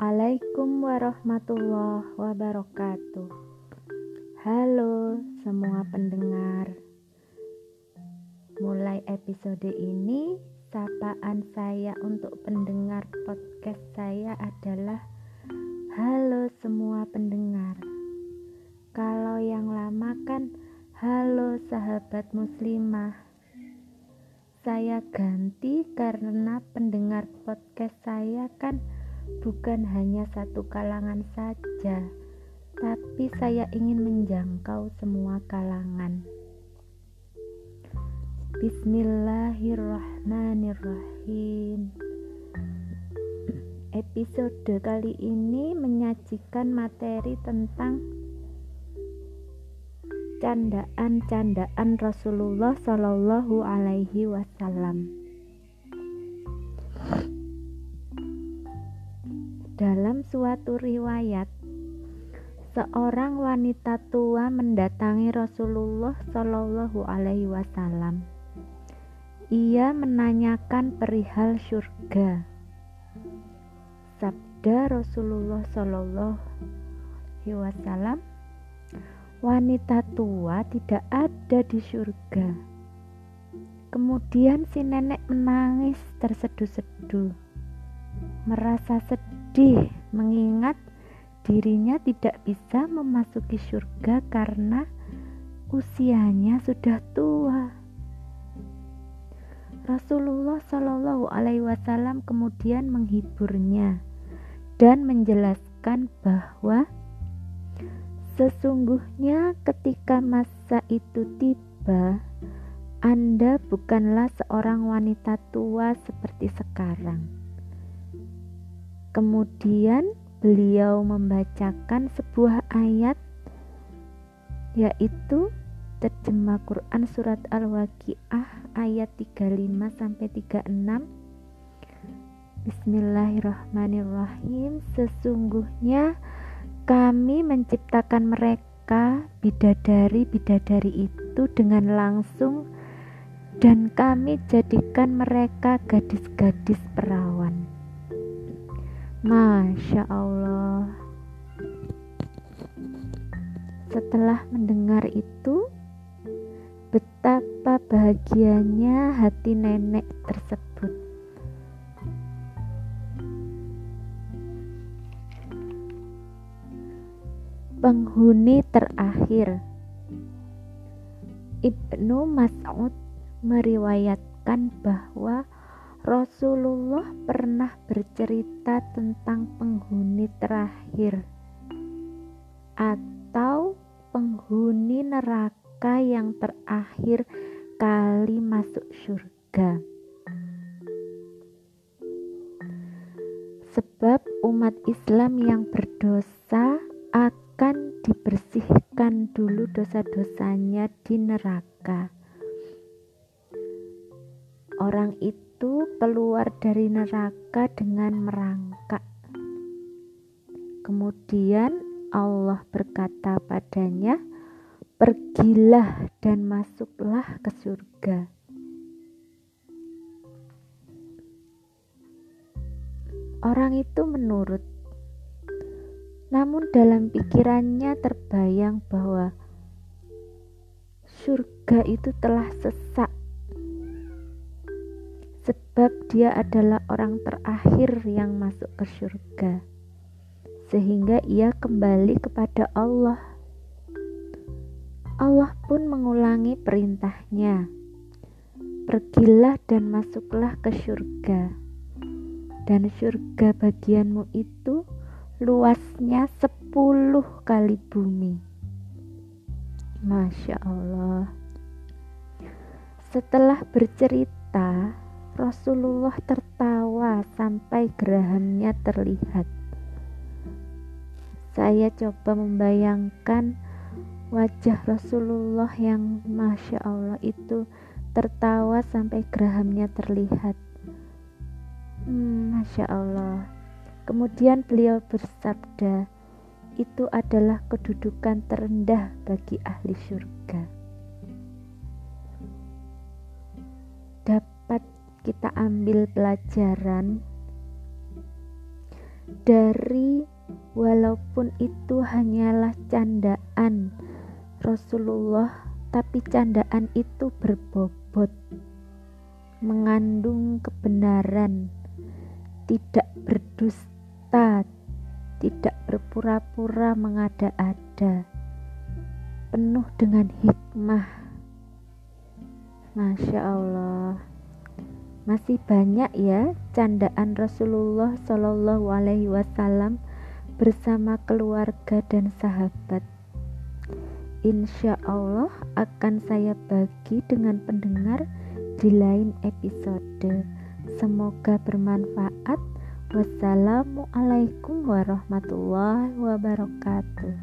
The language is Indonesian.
Assalamualaikum warahmatullahi wabarakatuh. Halo semua pendengar. Mulai episode ini, sapaan saya untuk pendengar podcast saya adalah Halo semua pendengar. Kalau yang lama kan Halo sahabat muslimah. Saya ganti karena pendengar podcast saya kan bukan hanya satu kalangan saja, tapi saya ingin menjangkau semua kalangan. Bismillahirrahmanirrahim. Episode kali ini menyajikan materi tentang candaan-candaan Rasulullah Shallallahu Alaihi Wasallam. Dalam suatu riwayat, seorang wanita tua mendatangi Rasulullah Shallallahu Alaihi Wasallam. Ia menanyakan perihal surga. Sabda Rasulullah Shallallahu Alaihi Wasallam, wanita tua tidak ada di surga. Kemudian si nenek menangis terseduh-seduh, merasa sedih mengingat dirinya tidak bisa memasuki surga karena usianya sudah tua. Rasulullah Shallallahu Alaihi Wasallam kemudian menghiburnya dan menjelaskan bahwa sesungguhnya ketika masa itu tiba, Anda bukanlah seorang wanita tua seperti sekarang Kemudian beliau membacakan sebuah ayat yaitu terjemah Quran surat Al-Waqiah ayat 35 sampai 36 Bismillahirrahmanirrahim. Sesungguhnya kami menciptakan mereka bidadari-bidadari itu dengan langsung dan kami jadikan mereka gadis-gadis perawan Masya Allah. Setelah mendengar itu, betapa bahagianya hati nenek tersebut. Penghuni terakhir Ibnu Mas'ud meriwayatkan bahwa Rasulullah pernah bercerita tentang penghuni terakhir atau penghuni neraka yang terakhir kali masuk surga. Sebab umat Islam yang berdosa akan dibersihkan dulu dosa-dosanya di neraka. Orang itu keluar dari neraka dengan merangkak. Kemudian Allah berkata padanya, "Pergilah dan masuklah ke surga." Orang itu menurut, namun dalam pikirannya terbayang bahwa surga itu telah sesak sebab dia adalah orang terakhir yang masuk ke surga, sehingga ia kembali kepada Allah. Allah pun mengulangi perintahnya, "Pergilah dan masuklah ke surga." Dan surga bagianmu itu luasnya sepuluh kali bumi. Masya Allah. Setelah bercerita, Rasulullah tertawa sampai gerahamnya terlihat. Saya coba membayangkan wajah Rasulullah yang masya Allah itu tertawa sampai gerahamnya terlihat. Hmm, masya Allah. Kemudian beliau bersabda, itu adalah kedudukan terendah bagi ahli surga. Kita ambil pelajaran dari walaupun itu hanyalah candaan Rasulullah tapi candaan itu berbobot mengandung kebenaran tidak berdusta tidak berpura-pura mengada-ada penuh dengan hikmah. Masya Allah masih banyak ya candaan Rasulullah Shallallahu Alaihi Wasallam bersama keluarga dan sahabat insya Allah akan saya bagi dengan pendengar di lain episode. Semoga bermanfaat. Wassalamualaikum warahmatullahi wabarakatuh.